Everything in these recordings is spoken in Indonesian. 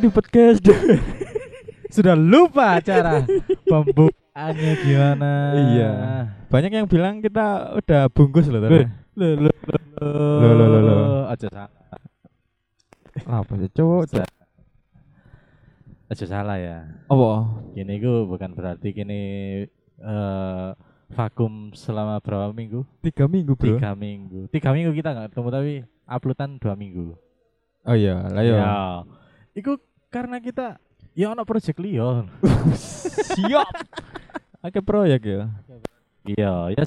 di podcast. Sudah lupa cara pembukaannya gimana. Iya. Banyak yang bilang kita udah bungkus loh tadi. Lo lo Lo, lo, lo, lo. Aja salah. Apa sih cowok? Aja salah ya. Apa? Gini gue bukan berarti gini eh vakum selama berapa minggu? Tiga minggu bro. Tiga minggu. Tiga minggu kita nggak ketemu tapi uploadan dua minggu. Oh iya, lah. Ya. Iku karena kita ya ono project liya. Siap. Oke proyek ya. Iya, ya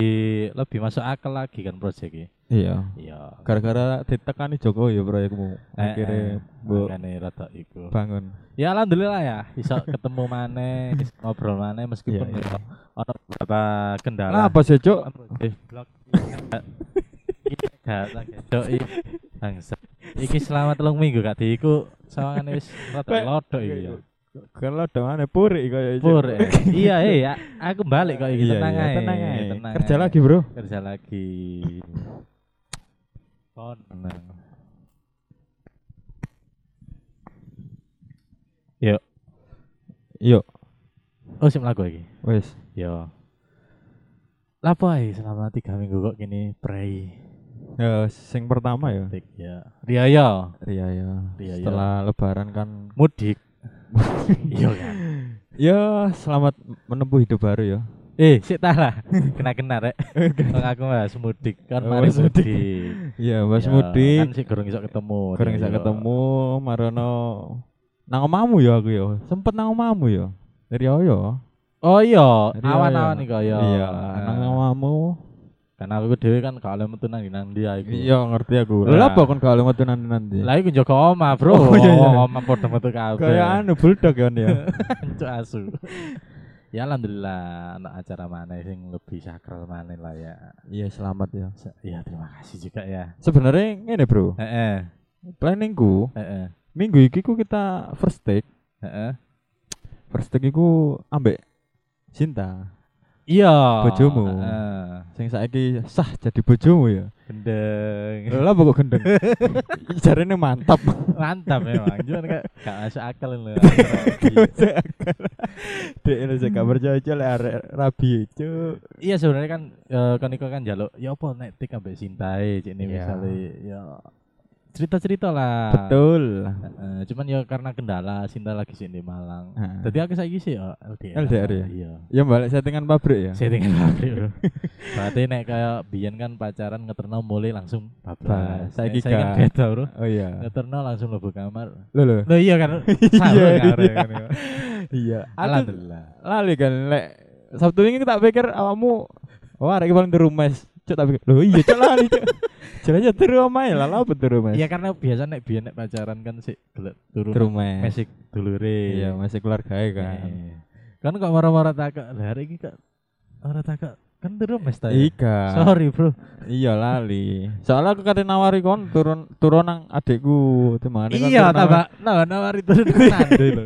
di- lebih masuk akal lagi kan project ini. Iya. Iya. Gara-gara ditekani Jokowi ya proyekmu. Akhirnya bu makane rada iku. bangun. Ya alhamdulillah ya, bisa ketemu maneh, bisa ngobrol maneh meskipun Iya, iya. ya ono beberapa kendala. Nah, apa sih cok? Eh, blok. Iki gak tak gedok iki. Bangsa. Iki selama telung minggu gak diiku sawangane wis rada lodok iki ya. Kalau dongane puri kaya Cok. Pur. eh. Iya, iya, aku balik kok iki Iya, tenang iya, ae. tenang ae. tenang Kerja ae. lagi bro. Kerja lagi. Oh, tenang. Yuk, Yuk, oh sih melaku lagi. wes. Yo. Lapo ae selama tiga minggu kok gini pray. Ya, sing pertama ya. Tik ya. Riaya Iya ya. Iya, iya. Setelah Lebaran kan. mudik. iya kan. Ya, selamat menempuh hidup baru ya. Eh, sik tah lah. Kena-kena rek. Wong aku mas mudik kan Oh, mari mudik. mudik. Iya, Mas Ya, Mudik. Kan sik gorong iso ketemu. Kurang bisa Riaya. ketemu, marono nang omamu ya aku ya. Sempet nang omamu ya. Dari Oyo. Oh iya, Riaya. awan-awan iki kaya. Iya, nang omamu. Karena aku dhewe kan gak oleh metu nang nang dia iku. Iya, ngerti aku. Lah apa kon kalau metu nanti nanti? Lah iku njogo oma, Bro. Oh, iya, iya. Oma padha metu kabeh. Kayak anu bulldog kan ya. Cuk asu. ya alhamdulillah anak acara mana sing lebih sakral mana lah ya. Iya, selamat ya. Se- Ya terima kasih juga ya. Sebenarnya ngene, Bro. Heeh. Planningku Heeh. minggu iki ku kita first take. Heeh. First take iku ambek Cinta. Iya. Bojomu. Heeh. Sing saiki sah jadi bojomu ya. Gendeng. Lah kok gendeng. Jarene mantap. Mantap memang. Cuman kayak gak masuk akal lho. Dek ini saya gak percaya aja lah arek rabi itu. Iya sebenarnya kan eh, kan iku kan jaluk ya apa nek tik ambek sintae ini Iya. misale ya cerita-cerita lah. Betul. Heeh, cuman ya karena kendala Sinta lagi sini di Malang. Heeh. Jadi aku saiki sih ya LDR. LDR ya? Iya. Ya balik settingan pabrik ya. Settingan pabrik, Bro. Berarti nek kayak biyen kan pacaran ngeterno mulai langsung bablas. Bas, saiki kan beda, Bro. Oh iya. Ngeterno langsung mlebu kamar. Lo lo. Loh iya kan. Iya, kan, iya. Iya. Aku Alhamdulillah. lali kan lek Sabtu ini tak pikir awakmu wah iki paling turu mes. Cuk tak pikir. Loh iya cuk lali cuk. Jelanya turu omae lah lah apa turu. Iya karena biasa nek biyen nek pacaran kan sih gelek turu Turu mesik dulure. Iya, masih keluarga kan. Eh. Kan kok marah-marah takak. Lah hari iki kok ora takak. Kan turu mes ta. ya? Ika. Sorry, Bro. Iya lali. Soalnya aku kate nawari kon turun turun nang adekku, temane kon Iya, turun tambah nah nawari turun nando lho.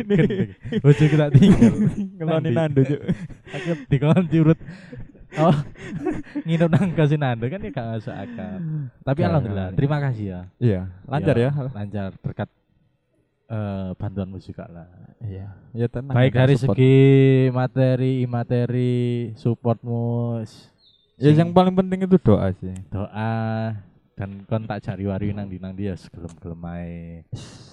Bojo kita tinggal. ngeloni nando cuk. Aku dikon diurut. Oh, nginep nang kasih nando kan ya gak masuk akal. Tapi Gak alhamdulillah, terima kasih ya. Iya, lancar ya. Lancar berkat eh bantuanmu juga lah. Iya. Ya tenang. Baik ya, dari support. segi materi, materi, supportmu, Ya yang paling penting itu doa sih. doa dan kon tak cari wari nang di nang dia segelem gelem ae.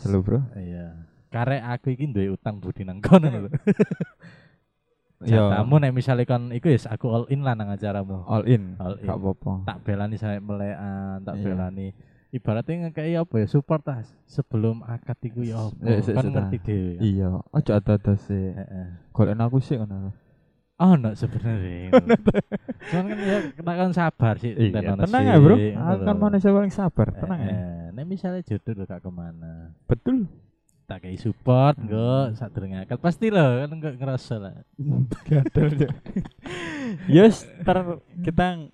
Selalu bro. Iya. Karek aku iki duwe utang budi nang kono lho. Iya. Jatamu nek misale kon iku ya aku all in lah nang acaramu. All in. All in. Gak apa-apa. Tak belani sampe melekan, tak Iya. belani. Ibaratnya ngekei apa ya support lah sebelum akad iku ya apa. Sik, kan ngerti dhewe. kan. Iya. Ojo ada-ada sih. Heeh. Golek aku sih ngono. Oh, no sebenarnya. Cuman kan ya kita kan sabar sih. Iya, tenang ya, Bro. Aku kan manusia paling sabar, tenang ya. Nek misalnya jodoh lo gak ke mana Betul. Tak kayak support Hmm. Enggak Saat durung akad Pasti lo Kan enggak ngerasa lah Gatel Cuk. Yes, ntar kita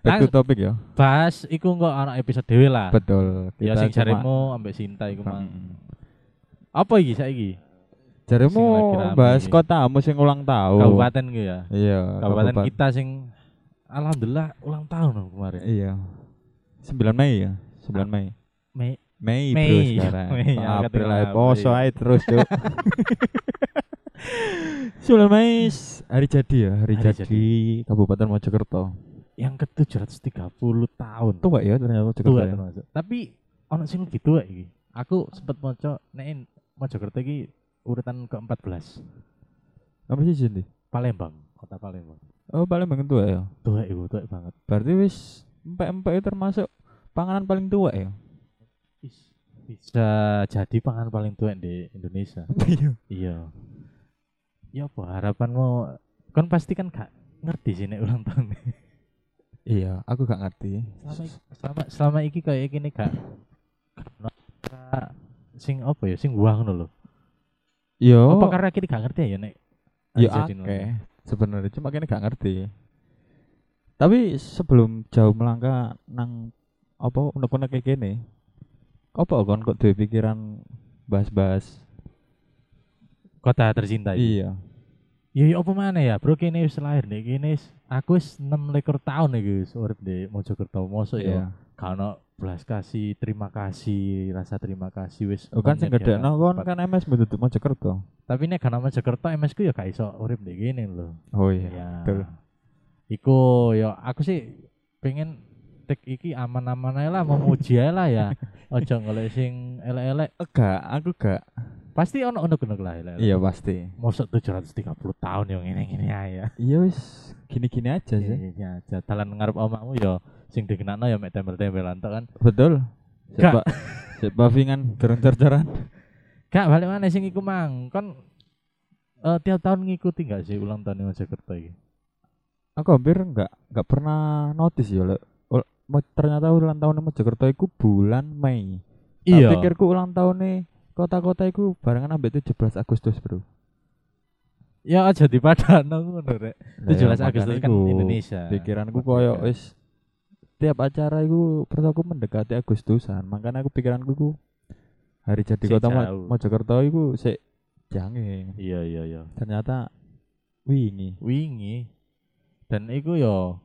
back to Lang- topic ya. Bahas Iku enggak anak episode dewe lah Betul. Ya Kita sing jaremu Ambek Sinta iku mang Hmm. Apa iki saiki Jarimu rame bahas kotamu sing ulang tahun. Kabupaten gue ya Iya, Kabupaten kabupaten. kita sing Alhamdulillah ulang tahun kemarin Iya. 9 Mei ya, 9 Mei. Mei Mei, Mei, bro sekarang. Mei, ya, April April. poso ae terus, Cuk. 9 Mei hari jadi ya, hari, Hari jadi, Kabupaten Mojokerto. Yang ke 730 tahun. Tua ya ternyata Mojokerto. tua ya. termasuk. Tapi ono sing lebih tua iki. Aku sempet maca nek Mojokerto iki urutan ke-14. Apa sih jadi? Palembang, kota Palembang. Oh, paling banget tua ya. Tua iku, tua banget. Berarti wis empek-empek itu termasuk panganan paling tua ya. Is- Bisa jadi pangan paling tua di Indonesia. Iya. Iya. Ya apa harapanmu? Kan pasti kan gak ngerti sih nek ulang tahun. Iya, aku gak ngerti. selama selama selama iki kayak gini gak sing apa ya sing wah ngono lho. Yo, Apa karena kita gak ngerti ya nek yo akeh sebenarnya cuma kini gak ngerti. Tapi sebelum jauh melangkah nang apa unek-unek kayak gini, apa kon kok duwe pikiran bahas-bahas? kota tercinta iki. Iya. Ya ya apa mana ya, Bro kene wis lahir nih, kene aku wis 6 lekor tahun iki wis urip di Mojokerto. Mosok Iya. ya kalau belas kasih, terima kasih, rasa terima kasih wis. Oh, kan sing menit ya, kon kan MS bentuk Mojokerto. Tapi nek kana Mojokerto MS ku ya gak iso urip di kene lho. Oh iya. Ya. betul. Iku ya aku sih pengen tek iki aman-aman lah mau ae lah ya. Ojo golek sing elek-elek. Enggak, aku gak. Pasti ono unek-unek lah elek. Iya pasti. Mosok 730 tahun yang ngene-ngene ae ya. Iya wis gini-gini aja sih. Iya, iya, aja. Dalan ngarep omakmu ya sing dikenakno ya mek tempel-tempelan tok kan. Betul. Gak. Sepa, sepa vingan turun coran Gak balik mana sing iku mang. Kon eh, tiap tahun ngikuti gak sih ulang tahun Mojokerto iki? Aku hampir nggak nggak pernah notice ya lek. Ternyata ulang tahun Mojokerto iku bulan Mei. Iya. Tak pikirku ulang tahun kota-kota iku barengan ambek 17 Agustus, Bro. Ya aja dipadano ngono rek. Lah 17 ya, Agustus makanya kan iku, Indonesia. Pikiranku koyo wis tiap acara iku persaku mendekati Agustusan. Makanya aku pikiranku iku hari jadi Sik kota Mo-. Mojokerto iku sik jange. Iya iya iya. Ternyata wingi. wingi dan iku yo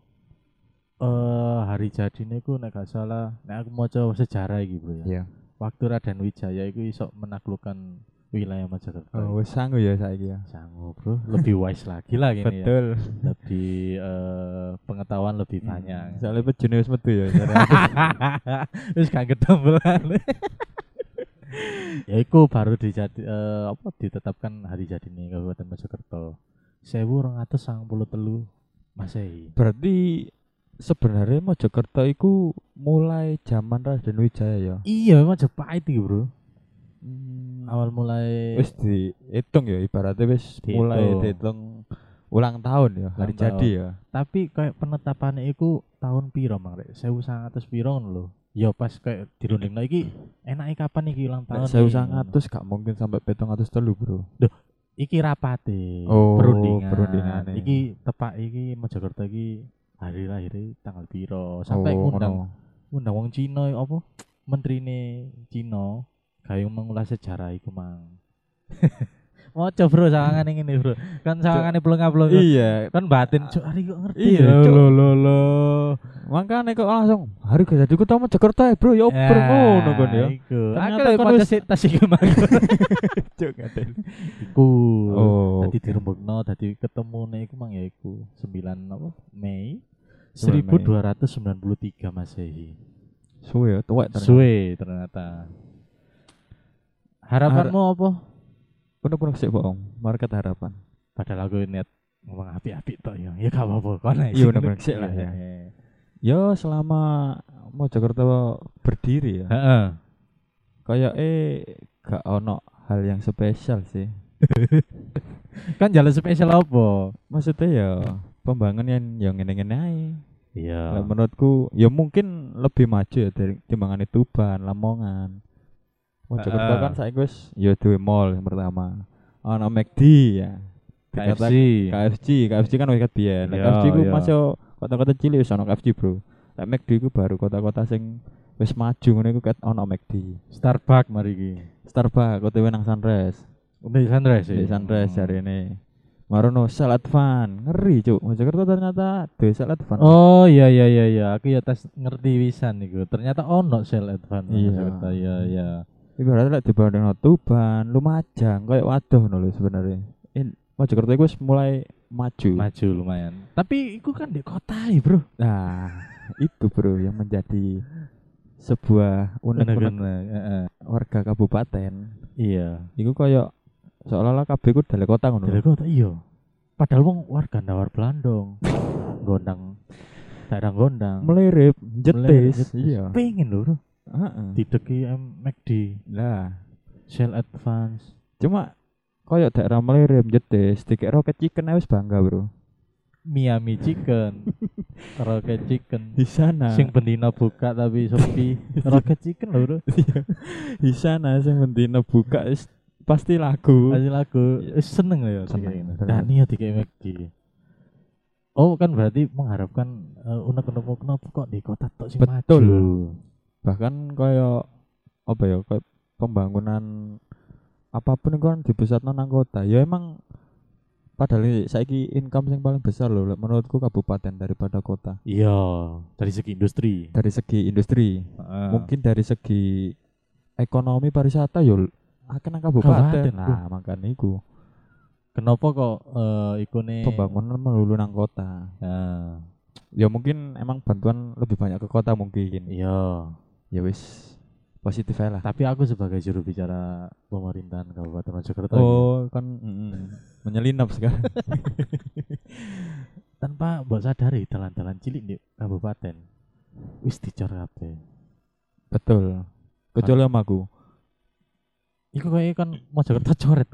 eh hari jadine iku nek gak salah nek aku maca sejarah iki bro ya. Iya. waktu Raden Wijaya iku iso menaklukkan wilayah Mojokerto. Oh, wis sanggup ya saiki ya. sanggup bro lebih wise lagi lah gini ya. Betul. lebih eh, pengetahuan lebih banyak. Soalnya pejune wis metu ya. terus gak ketembelan ya iku baru dijadi eh, apa ditetapkan hari jadi nih Kabupaten Mojokerto. 1293 Masehi. Berarti sebenarnya Mojokerto iku mulai zaman Raden Wijaya ya. Iya, Majapahit iki, Bro. Hmm, Awal mulai wis dihitung ya ibaratnya wis Dihitung. mulai dihitung ulang tahun ya, hari jadi ya. tapi kayak penetapannya iku tahun piro, Mang Rek? 1900 piro ngono lho. Ya pas kayak dirundingno iki enake kapan iki ulang tahun? Nek nih? 1900 gak mungkin sampai 700 telu, Bro. Iki rapate, Oh, perundingan. perundingane. Iki tepak iki Mojokerto iki hari lahir tanggal piro sampai Oh, ngundang ngono. ngundang wong Cina apa menterine Cina gawe mengulas sejarah iku mang. Moco bro sawangan ini bro kan sawangan belum belum Iya, kan batin cuk hari kok ngerti Iya, ya, lo lo lo. Makanya kok langsung hari gak jadi kota Mojokerto ya, Bro. Ya oper ngono kon ya. Ternyata kan wis- sih tas iku mang. Cuk ngaten. Iku. Oh. Tadi dirembukno, tadi ketemu nih iku mang ya iku 9 apa? Mei 9 Mei. 1293 Masehi. Suwe ya, tuwek ternyata. Suwe ternyata. Harapanmu apa? Kuno-kuno sik bohong, market harapan. Padahal aku niat ngomong api-api tok ya. Ya gak apa-apa kon ae. Iya, bener-bener sik lah ya. Iya. Yo selama Mojokerto berdiri ya, Heeh. kayak eh gak ono hal yang spesial sih. Kan jalan spesial apa? Maksudnya ya pembangunan yang yang ngene-ngene ae. Iya. Menurutku ya mungkin lebih maju ya dari timbangan Tuban, Lamongan. Mojokerto kan saya wis ya duwe mall yang pertama. Ono McD ya. KFC. KFC, KFC kan wis kat biyen. Iya, KFC ku iya. masuk kota-kota cilik wis ono KFC, Bro. Lah McD ku baru kota-kota sing wis maju ngono iku kat ono McD. Starbucks mari iki. Starbucks OTW nang Sunrise. Udah sunrise ya. Sunrise hari ini. Marono sel advan ngeri cuk Mojokerto ternyata duwe sel advan Oh iya iya iya iya, aku ya tes ngerti wisan niku. Ternyata ono sel advance Iya. Jakarta iya iya. Ibaratnya lek dibanding Tuban Lumajang kayak waduh no lho sebenarnya In Mojokerto iku wis mulai maju Maju lumayan. Tapi iku kan di kota ya, Bro. nah itu bro yang menjadi sebuah unek-unek warga kabupaten Iya. iku koyo seolah-olah kabeh ku dalek kota ngono Dari kota iya. Padahal wong warga Nawar Blandong. gondang daerah gondang. melirip jetis jetis. iya Pengen lho, Bro. Heeh. Dideki McD, lah Shell Advance. cuma koyo daerah melirip jetis dikek roket chicken wis bangga bro Miami Chicken, Rocket Chicken. di sana Sing bendina buka tapi sepi. Rocket Chicken lho, Bro. di sana sing bendina buka wis pasti lagu Kasih lagu eh, seneng ya Seneng. Dan iya di McD. Oh kan berarti mengharapkan uh, unek-unek kenapa kok di kota tok sing Betul. maju. Bahkan koyo apa ya koyo pembangunan apa pun itu kan di pusat nang kota. Ya emang padahal ini saiki income yang paling besar loh menurutku kabupaten daripada kota. Iya, dari segi industri. dari segi industri. Heeh. mungkin dari segi ekonomi pariwisata yo akan nang kabupaten. Kabupaten, lah makanya iku. Kenapa kok uh, iku nih pembangunan melulu nang kota. Nah, ya mungkin emang bantuan lebih banyak ke kota mungkin. Iya. Ya wis positif aja lah Tapi aku sebagai juru bicara pemerintahan Kabupaten Mojokerto oh kan mm, mm, menyelinap sekarang tanpa mbok sadari dalan-dalan cilik di kabupaten wis dicor kabeh. betul kecuali sama aku Iku kayak kan Mojokerto coret.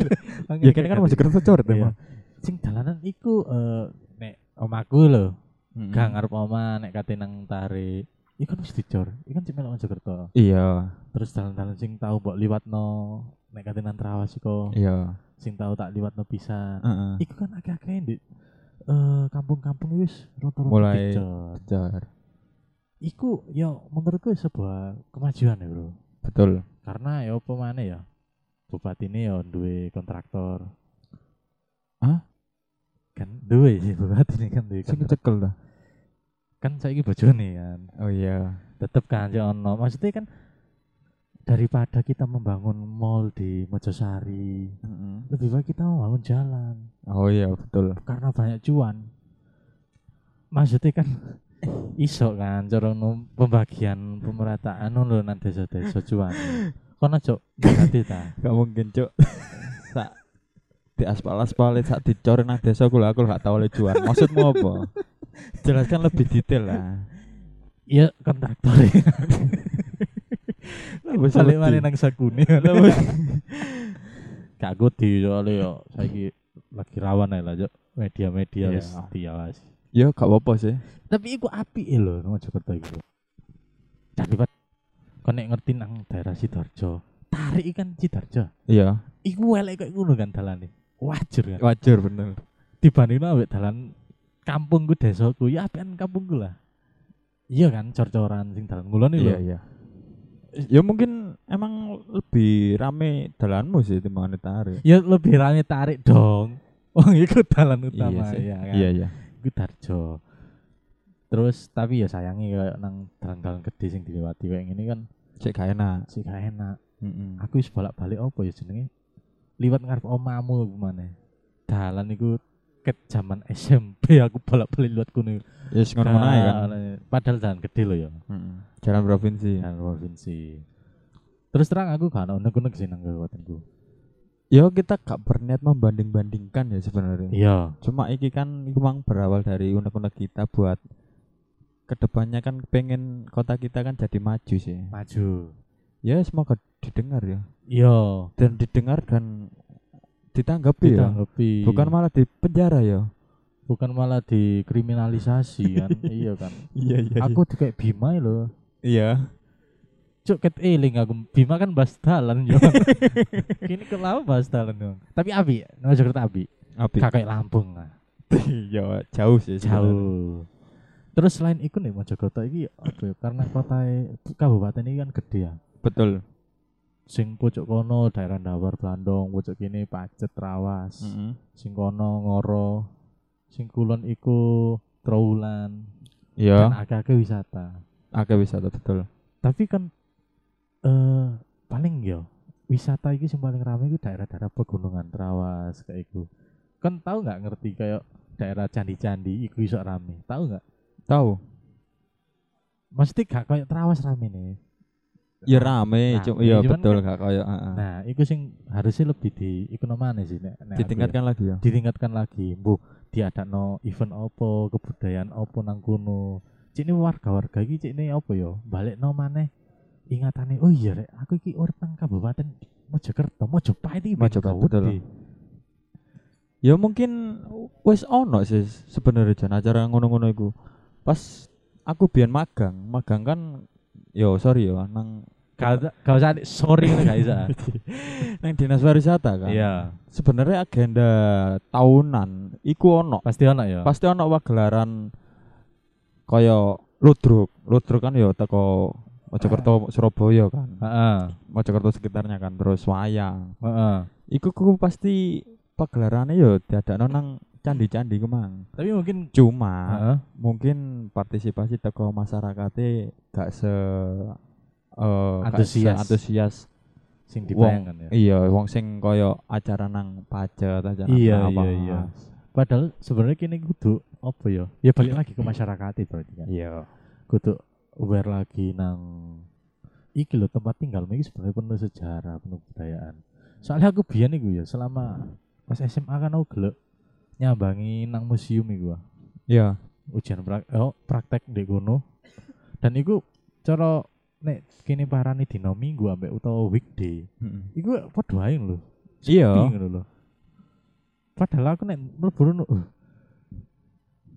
ya kan kan kerja coret Iya. emang Sing dalanan iku eh nek omaku lho, Mm-mm. gak ngarep oma nek kate nang tarik. Iku kan wis dicor. Iku kan cuma Mojokerto. iya Terus dalan-dalan sing tau mbok liwatno nek kate nang Trawas iku, iya sing tau tak liwatno pisan. Heeh. Iku kan akeh-akeh di eh kampung-kampung wis rata-rata Mulai- dicor. Iku ya menurutku sebuah kemajuan ya, Bro. betul Karena ya apa ya? Bupati ini ya duwe kontraktor. Hah? Kan duwe sih bupati ini kan duwe sing kecekel dah Kan saiki bojone kan. oh iya Tetep kan ya ono. Maksudnya kan daripada kita membangun mall di Mojosari, Mm-mm. lebih baik kita membangun jalan oh iya betul karena banyak cuan. Maksudnya kan iso kan cara nu- pembagian pemerataan lho nang desa-desa cuan. Kono cok berarti ta. gak mungkin sak di aspal aspal sak dicor nang desa aku lah aku gak tahu oleh cuan maksudmu apa jelaskan lebih detail lah Iya kontraktor. Balik mana nang sakune. Gak aku di soalnya yo saiki lagi rawan lah media-media Iya. wis diawasi. ya gak apa-apa sih Tapi iku apik e lho nang Jakarta iku. Tapi pat kon nek ngerti nang daerah Sidoarjo, tarik kan Sidoarjo. iya Iku elek kok ngono kan dalane. Wajar kan. wajar bener Dibandingno ambek dalan kampungku desaku, ya apian kampungku lah. Iya kan cor-coran sing dalan ngulon iya iya ya mungkin emang lebih rame dalanmu sih timbang tarik Ya lebih rame tarik dong. Oh, iku dalan utama iya sih ya kan. iya iya Iku Darjo. Terus tapi ya sayangi kayak nang dalan-dalan gede sing dilewati kayak gini kan cek gak enak sih gak enak. Mm-mm. Aku wis bolak-balik apa ya jenenge? Liwat ngarep omamu maneh. Dalan iku ket zaman SMP aku bolak-balik liwat kono. ya yes, ngono ae kan Padahal jalan gede loh ya. Mm-mm. jalan provinsi Jalan provinsi. Terus terang aku gak ono unek-unek sih nang kabupatenku. ya kita gak berniat membanding-bandingkan ya sebenarnya Iya. cuma iki kan iku mang berawal dari unek-unek kita buat ke depannya kan pengen kota kita kan jadi maju sih Maju. ya semoga didengar ya Iya. dan didengar dan ditanggapi ya? Ditanggapi. bukan malah di penjara ya? Bukan malah dikriminalisasi kan? Iya kan? Iya iya aku tuh kayak Bima loh. Iya. Cuk ket eling aku. Bima kan bahas dalan yo kini kenapa bahas dalan dong tapi abi nama Jakarta abi. Gak kayak Lampung. Lah ya jauh sih jauh. Terus selain itu nih Mojokerto ini ya karena kota kabupaten ini kan gede ya. Betul sing pojok kono daerah Dawar Blandong, pojok kene Pacet Trawas. Heeh. Sing kono Ngoro. Sing kulon iku Trawulan. Iya, Dan akeh wisata. akeh wisata betul. Tapi kan eh paling yo wisata iki sing paling ramai iku daerah-daerah pegunungan Trawas kayak iku. Kan tahu nggak ngerti kayak daerah candi-candi iku iso rame. Tahu nggak? Tahu? Mesti gak kayak Trawas rame nih. Ya rame, iya cuman betul kan- gak kayak heeh. Nah, iku sing harusnya lebih di iku nomane sih nek, nek aku ya. Ditingkatkan lagi ya. ditingkatkan lagi. Bu, diadakno event opo, kebudayaan opo nang kono. Cik ini warga-warga iki cik ini opo yo? Balik no maneh ingatane, oh iya rek, aku iki urip nang Kabupaten Mojokerto, Mojopahit iki Mojopahit, betul. Ya mungkin wis ono sih sebenarnya jan acara ngono-ngono iku. Pas aku biyen magang, magang kan yo sorry yo nang Gak usah sorry ngono gak bisa. nang dinas pariwisata kan. Iya, Sebenarnya agenda tahunan iku ono. pasti ono ya. Pasti ono pagelaran kaya ludruk. Ludruk kan yo teko Mojokerto, Surabaya kan. Heeh, Mojokerto sekitarnya kan terus wayang. heeh. Iku ku pasti pagelarannya yo diadakno nang candi-candi kemang. Tapi mungkin Cuma heeh. mungkin partisipasi teko masyarakatnya gak se eh, gak Antusias. antusias sing wong dibayangkan ya. iya wong sing koyo acara nang pacet acara Iya, apa iya, iya. Padahal sebenarnya kini kudu apa ya? Ya balik lagi ke masyarakat berarti kan. iya kudu aware lagi nang iki lho tempat tinggal iki sebenarnya penuh sejarah penuh budayaan soalnya aku biyen iku ya selama pas SMA kan aku gelek nyambangi nang museum iku ah. iya ujian prak oh, praktek di kono dan iku cara nek kini parani dina minggu ambek utawa weekday Mm-mm. iku padha ae lho. Iya. Ngono lho. Padahal aku nek mlebu rono uh,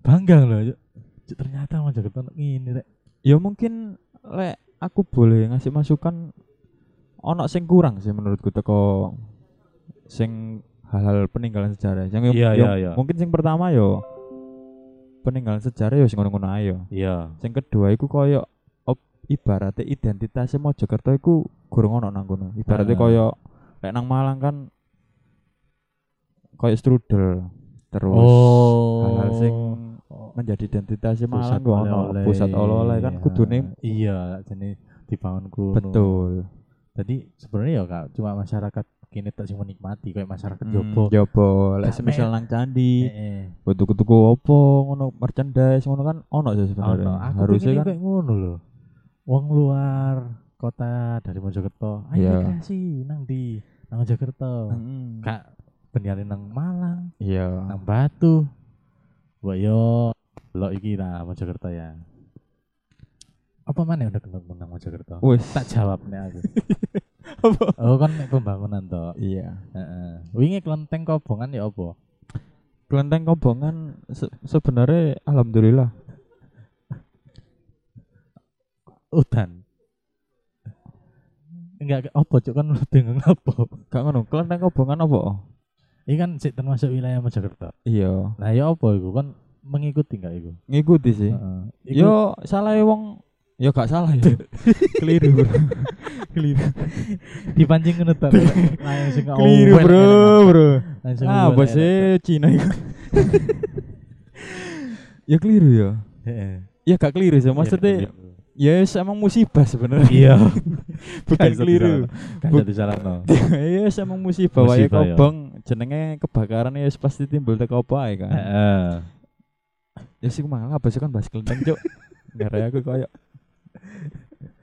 bangga lho ternyata Mojokerto ono ngene rek. Ya mungkin lek aku boleh ngasih masukan ono sing kurang sih menurutku teko sing hal-hal peninggalan sejarah. Yang Iya, yang iya, iya. mungkin sing pertama yo peninggalan sejarah yo sing ngono-ngono ae yo. Iya. Sing kedua iku koyo ibaratnya identitasnya Mojokerto iku gurung ono nang kono. Ibaratnya Ah. koyo lek nang Malang kan koyo strudel terus oh. hal-hal sing menjadi identitasnya Malang gua ono. pusat oleh-oleh kan kudune iya jadi dibangun kuno betul. Jadi sebenarnya ya kak cuma masyarakat kini tak sing menikmati kayak masyarakat Hmm, Jopo Jopo lek semisal nang candi Eh, eh. tuku-tuku opo ngono merchandise ngono kan ono sih sebenarnya. Harusnya kan kayak ngono loh wong luar kota dari Mojokerto. Ayo Iya. rekreasi nang di nang Mojokerto. Mm-mm. kak pendialin nang Malang iya. nang Batu. Wah yo lo iki lah Mojokerto ya. Apa mana udah kenal nang Mojokerto? Wis. Tak jawab nih aku. Apa? oh kan pembangunan toh? Iya. Heeh. wingi kelenteng kobongan ya apa? Kelenteng kobongan se- sebenarnya alhamdulillah udan. Enggak apa cuk? Kan bingung apa? Gak ngono. Kelenteng kobongan apa? Ini kan sih termasuk wilayah Mojokerto. Iya. Nah ya apa itu kan mengikuti enggak itu ngikuti sih. Heeh. Iku- yo salah wong yo gak salah ya keliru bro. Keliru. Dipancing ngono ta langsung keliru bro bro. Langsung ah bos. Cina itu ya keliru ya. Heeh. ya gak keliru sih. Iya, maksudnya. Ya wis emang musibah sebenarnya iya bukan keliru kan salah no ya wis emang musibah wae ya. kobong jenenge kebakaran ya wis pasti timbul teko apa ae kan Heeh. ya sih malah apa sih kan bahas kelenteng cuk gara aku kayak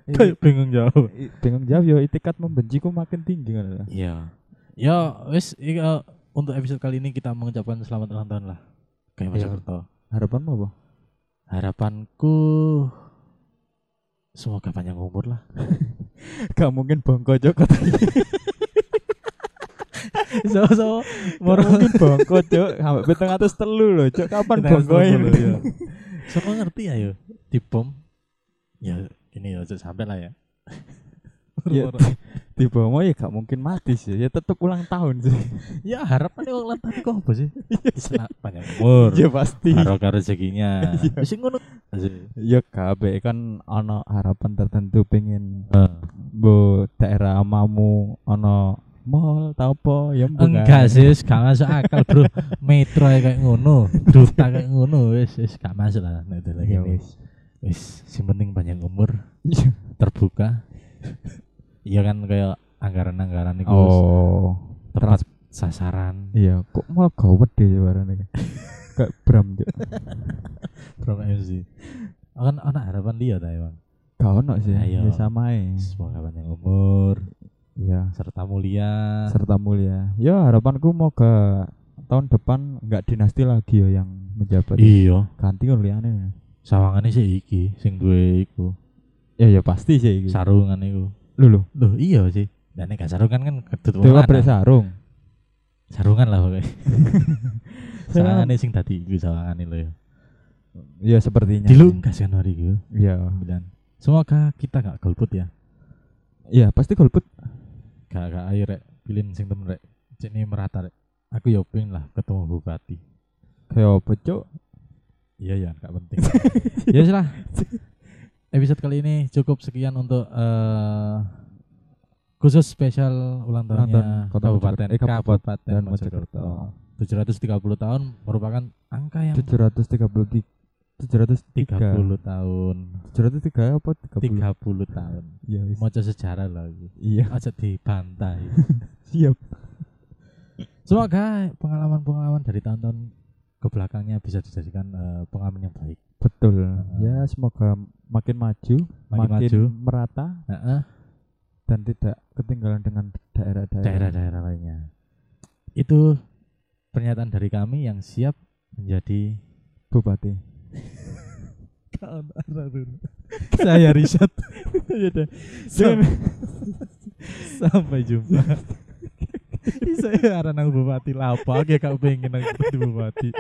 Kayak bingung jauh i- bingung jawab yo itikat membenciku makin tinggi kan. Iya. Ya, wis eh, untuk episode kali ini kita mengucapkan selamat ulang tahun lah. Kayak Iya. Mojokerto. harapanmu apa Harapanku semoga panjang umur lah. gak mungkin bongko katanya so so mungkin bongko cuk sampai beteng atas telu loh cuk kapan bongko ya. Semua ngerti ya yo di bom. Ya ini ya sampai lah ya. Ya di bawah ya gak mungkin mati sih ya tetep ulang tahun sih ya harapannya ulang tahun kok apa sih? Selamat panjang umur. ya pasti Barokah rezekinya. Ngono sih. Ya kabeh kan ana harapan tertentu pengen bu daerah amamu ana mall ta apa ya Enggak sih, gak masuk akal, Bro. Metro ae kayak ngono, duta kayak ngono, wis wis gak masuk lah nek lagi Ya wis. wis. Wis, sing penting panjang umur, terbuka. Iya kan kayak anggaran-anggaran itu Oh. tepat sasaran. Iya, kok malah gawet deh barane. Kayak Bram Cuk. From MC. Kan anak harapan dia ta emang. Gak ono sih, Ayo. ya sama ae. Semoga panjang umur, Iya, serta mulia. serta mulia. Ya harapanku mau ke tahun depan enggak dinasti lagi ya yang menjabat. Iya, Ganti kan liane. sawangane sih iki sing duwe iku. Ya ya pasti sih iki. Sarungan iku. Lu lho. Loh, iya sih. Dan nek gak sarungan kan kedut wong Dewa sarung. sarungan lah pokoknya. Sarungan. sawangane sing dadi iku sawangane lho ya. Ya sepertinya. Dilungkas kan hari iku. Iya. Dan semoga kita gak golput ya. Iya, pasti golput. Gak gak ayo rek, pilih sing temen rek. Cek ini merata rek. Aku ya pengen lah ketemu bupati. Kayak apa, Cuk? Iya ya, gak penting. ya wis lah. Episode kali ini cukup sekian untuk eh khusus spesial ulang tahunnya tahun Kota Kabupaten. Eh, Kabupaten Mojokerto. Mojokerto. 730 tahun merupakan angka yang 733 703 30 tahun. 703 apa 30? 30 tahun. Iya, wis. Maca sejarah lagi. Iya, Aja dibantai. siap. Semoga pengalaman-pengalaman dari tahun-tahun ke belakangnya bisa dijadikan eh, pengalaman yang baik. Betul. Heeh. Ya, semoga makin maju, Makin maju. merata Heeh. dan tidak ketinggalan dengan daerah-daerah. daerah-daerah lainnya. Itu pernyataan dari kami yang siap menjadi Bupati. saya riset. Ya Sampai jumpa. saya arah nang bupati lapo, aku ya gak pengen nang bupati.